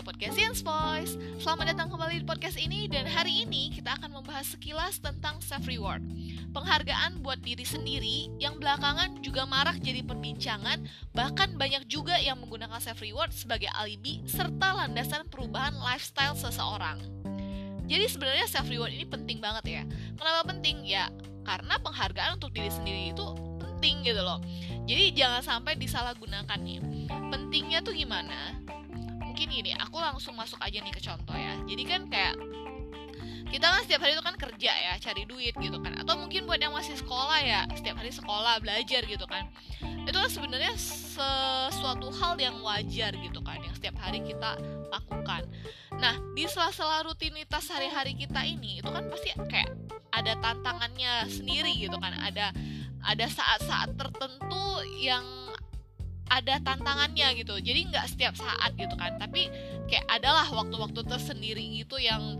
media podcast Science Voice. Selamat datang kembali di podcast ini Dan hari ini kita akan membahas sekilas tentang self-reward. Penghargaan buat diri sendiri yang belakangan juga marak jadi perbincangan Bahkan banyak juga yang menggunakan self-reward sebagai alibi Serta landasan perubahan lifestyle seseorang. Jadi sebenarnya self-reward ini penting banget ya. Kenapa penting? Ya karena penghargaan untuk diri sendiri itu penting gitu loh. Jadi jangan sampai disalahgunakan nih Pentingnya tuh gimana? Gini aku langsung masuk aja nih ke contoh ya. Jadi kan kayak kita kan setiap hari itu kan kerja ya cari duit gitu kan. Atau mungkin buat yang masih sekolah ya setiap hari sekolah belajar gitu kan. Itu kan sebenarnya sesuatu hal yang wajar gitu kan yang setiap hari kita lakukan. Nah di sela-sela rutinitas hari-hari kita ini itu kan pasti kayak ada tantangannya sendiri gitu kan. Ada ada saat-saat tertentu yang ada tantangannya gitu. Jadi nggak setiap saat gitu kan. Tapi kayak adalah waktu-waktu tersendiri gitu yang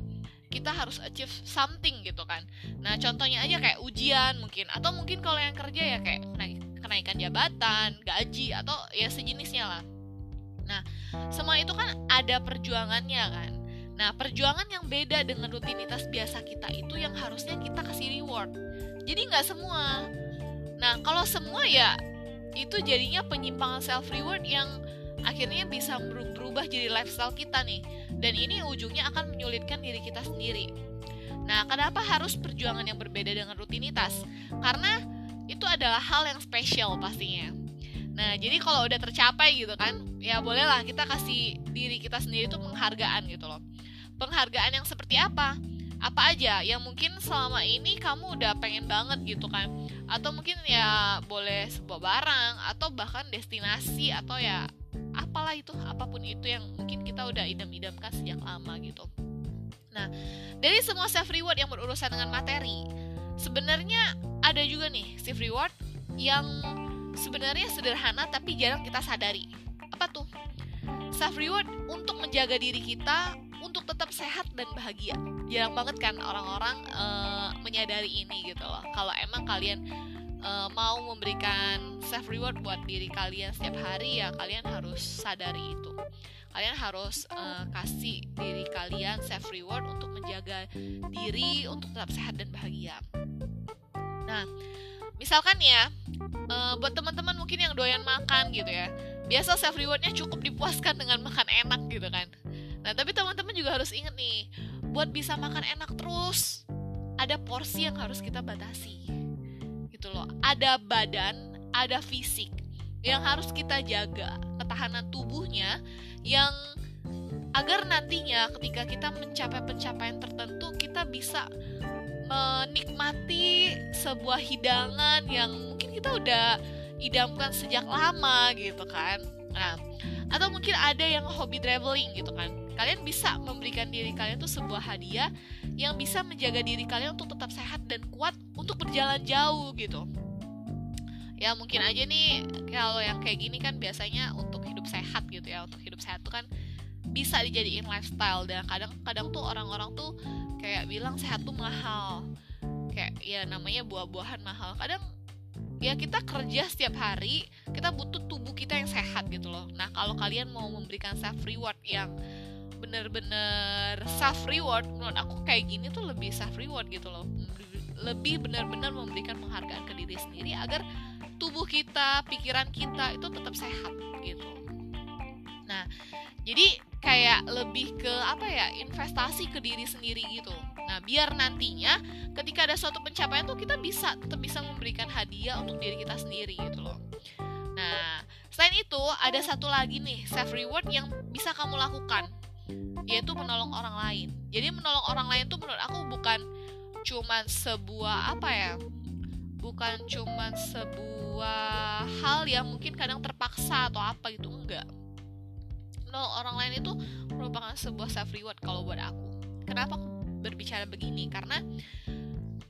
kita harus achieve something gitu kan. Nah contohnya aja kayak ujian mungkin. Atau mungkin kalau yang kerja ya kayak kenaikan jabatan gaji atau ya sejenisnya lah. Nah semua itu kan ada perjuangannya kan. Nah perjuangan yang beda dengan rutinitas biasa kita itu yang harusnya kita kasih reward. Jadi nggak semua. Nah kalau semua ya itu jadinya penyimpangan self reward yang akhirnya bisa berubah jadi lifestyle kita nih. Dan ini ujungnya akan menyulitkan diri kita sendiri. Nah kenapa harus perjuangan yang berbeda dengan rutinitas? Karena itu adalah hal yang spesial pastinya. Nah jadi kalau udah tercapai gitu kan ya bolehlah kita kasih diri kita sendiri itu penghargaan gitu loh. Penghargaan yang seperti apa apa aja yang mungkin selama ini kamu udah pengen banget gitu kan. Atau mungkin ya boleh sebuah barang atau bahkan destinasi atau ya apalah itu apa pun itu yang mungkin kita udah idam-idamkan sejak lama gitu. Nah dari semua self reward yang berurusan dengan materi sebenarnya ada juga nih self reward yang sebenarnya sederhana tapi jarang kita sadari. Apa tuh? Self reward untuk menjaga diri kita untuk tetap sehat dan bahagia jarang banget kan orang-orang uh, menyadari ini gitu loh. Kalau emang kalian uh, mau memberikan self reward buat diri kalian setiap hari ya kalian harus sadari itu. Kalian harus uh, kasih diri kalian self reward untuk menjaga diri untuk tetap sehat dan bahagia. Nah misalkan ya uh, buat teman-teman mungkin yang doyan makan gitu ya biasa self rewardnya cukup dipuaskan dengan makan enak gitu kan. Nah, tapi teman-teman juga harus ingat nih, buat bisa makan enak terus, ada porsi yang harus kita batasi. Gitu loh. Ada badan, ada fisik yang harus kita jaga, ketahanan tubuhnya yang agar nantinya ketika kita mencapai pencapaian tertentu kita bisa menikmati sebuah hidangan yang mungkin kita udah idamkan sejak lama gitu kan. Nah, atau mungkin ada yang hobi traveling gitu kan kalian bisa memberikan diri kalian tuh sebuah hadiah yang bisa menjaga diri kalian untuk tetap sehat dan kuat untuk berjalan jauh gitu. Ya mungkin aja nih kalau yang kayak gini kan biasanya untuk hidup sehat gitu ya untuk hidup sehat tuh kan bisa dijadiin lifestyle. Dan kadang-kadang tuh orang-orang tuh kayak bilang sehat tuh mahal. Kayak ya namanya buah-buahan mahal. Kadang ya kita kerja setiap hari kita butuh tubuh kita yang sehat gitu loh. Nah kalau kalian mau memberikan self reward yang bener-bener self reward menurut aku kayak gini tuh lebih self reward gitu loh. Lebih benar-benar memberikan penghargaan ke diri sendiri agar tubuh kita pikiran kita itu tetap sehat gitu. Nah jadi kayak lebih ke apa ya investasi ke diri sendiri gitu. Nah, biar nantinya ketika ada suatu pencapaian tuh kita bisa tetap bisa memberikan hadiah untuk diri kita sendiri gitu loh. Nah, selain itu ada satu lagi nih self reward yang bisa kamu lakukan yaitu menolong orang lain. Jadi menolong orang lain tuh menurut aku bukan cuman sebuah apa ya? Bukan cuman sebuah hal yang mungkin kadang terpaksa atau apa gitu enggak. Menolong orang lain itu merupakan sebuah self reward kalau buat aku. Kenapa aku berbicara begini karena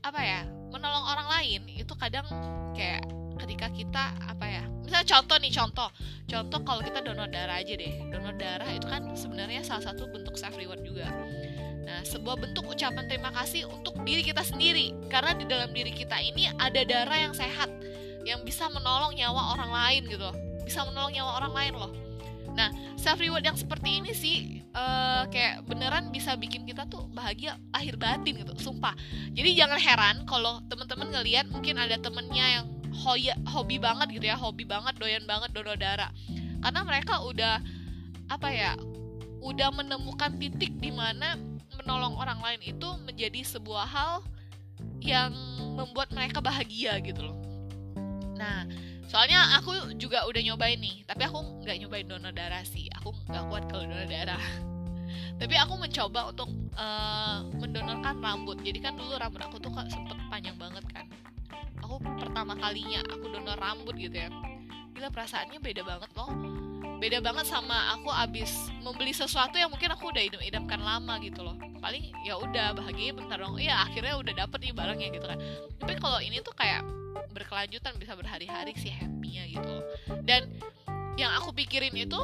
apa ya menolong orang lain itu kadang kayak ketika kita apa ya misalnya contoh nih contoh. Contoh kalau kita donor darah aja deh. Donor darah itu kan sebenarnya salah satu bentuk self reward juga. Nah sebuah bentuk ucapan terima kasih untuk diri kita sendiri. Karena di dalam diri kita ini ada darah yang sehat yang bisa menolong nyawa orang lain gitu. Bisa menolong nyawa orang lain loh. Nah self reward yang seperti ini sih uh, kayak beneran bisa bikin kita tuh bahagia akhir batin gitu. Sumpah. Jadi jangan heran kalau teman-teman ngelihat mungkin ada temennya yang hoya, hobi banget gitu ya hobi banget doyan banget donor darah karena mereka udah apa ya udah menemukan titik di mana menolong orang lain itu menjadi sebuah hal yang membuat mereka bahagia gitu loh. Nah soalnya aku juga udah nyobain nih tapi aku nggak nyobain donor darah sih. Aku nggak kuat kalau donor darah tapi aku mencoba untuk uh, mendonorkan rambut. Jadi kan dulu rambut aku tuh sempet kalinya aku donor rambut gitu ya. Gila perasaannya beda banget loh. Beda banget sama aku abis membeli sesuatu yang mungkin aku udah idam-idamkan lama gitu loh. Paling ya udah bahagia bentar dong. Iya akhirnya udah dapet nih barangnya gitu kan. Tapi kalau ini tuh kayak berkelanjutan bisa berhari-hari sih happynya gitu dan yang aku pikirin itu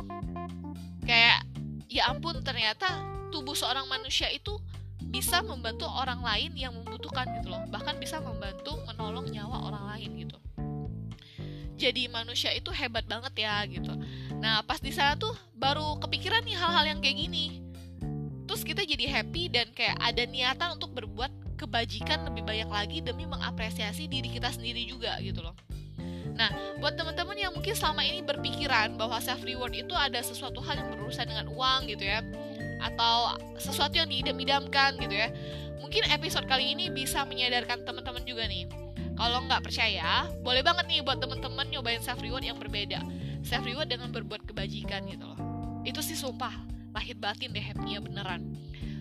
kayak ya ampun ternyata tubuh seorang manusia itu bisa membantu orang lain yang membutuhkan gitu loh. Bahkan bisa membantu menolong nyawa orang lain gitu. Jadi manusia itu hebat banget ya gitu. Nah pas di sana tuh baru kepikiran nih hal-hal yang kayak gini. Terus kita jadi happy dan kayak ada niatan untuk berbuat kebajikan lebih banyak lagi demi mengapresiasi diri kita sendiri juga gitu loh. Nah, buat teman-teman yang mungkin selama ini berpikiran bahwa self reward itu ada sesuatu hal yang berurusan dengan uang gitu ya, atau sesuatu yang diidam-idamkan gitu ya. Mungkin episode kali ini bisa menyadarkan teman-teman juga nih. Kalau nggak percaya, boleh banget nih buat teman-teman nyobain self reward yang berbeda. Self reward dengan berbuat kebajikan gitu loh. Itu sih sumpah lahir batin deh happy beneran.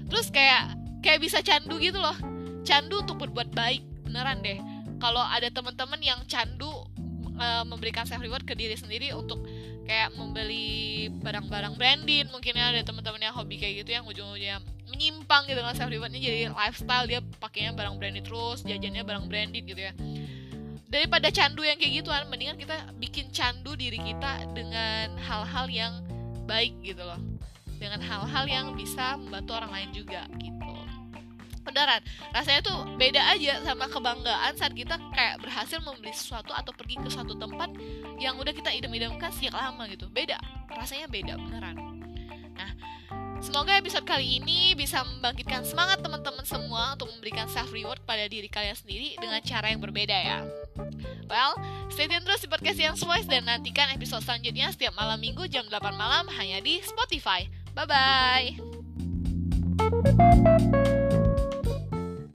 Terus kayak kayak bisa candu gitu loh candu untuk berbuat baik beneran deh kalau ada teman-teman yang candu uh, memberikan self reward ke diri sendiri untuk kayak membeli barang-barang branded. Mungkin ada teman-teman yang hobi kayak gitu yang ujung-ujungnya menyimpang gitu kan self rewardnya. Jadi lifestyle dia pakainya barang branded terus jajannya barang branded gitu ya. Daripada candu yang kayak gitu kan mendingan kita bikin candu diri kita dengan hal-hal yang baik gitu loh. Dengan hal-hal yang bisa membantu orang lain juga gitu beneran rasanya tuh beda aja sama kebanggaan saat kita kayak berhasil membeli sesuatu atau pergi ke suatu tempat yang udah kita idam-idamkan sejak lama gitu beda rasanya beda beneran nah Semoga episode kali ini bisa membangkitkan semangat teman-teman semua untuk memberikan self reward pada diri kalian sendiri dengan cara yang berbeda ya. Well, stay tune terus di podcast yang Voice dan nantikan episode selanjutnya setiap malam minggu jam 8 malam hanya di Spotify. Bye bye.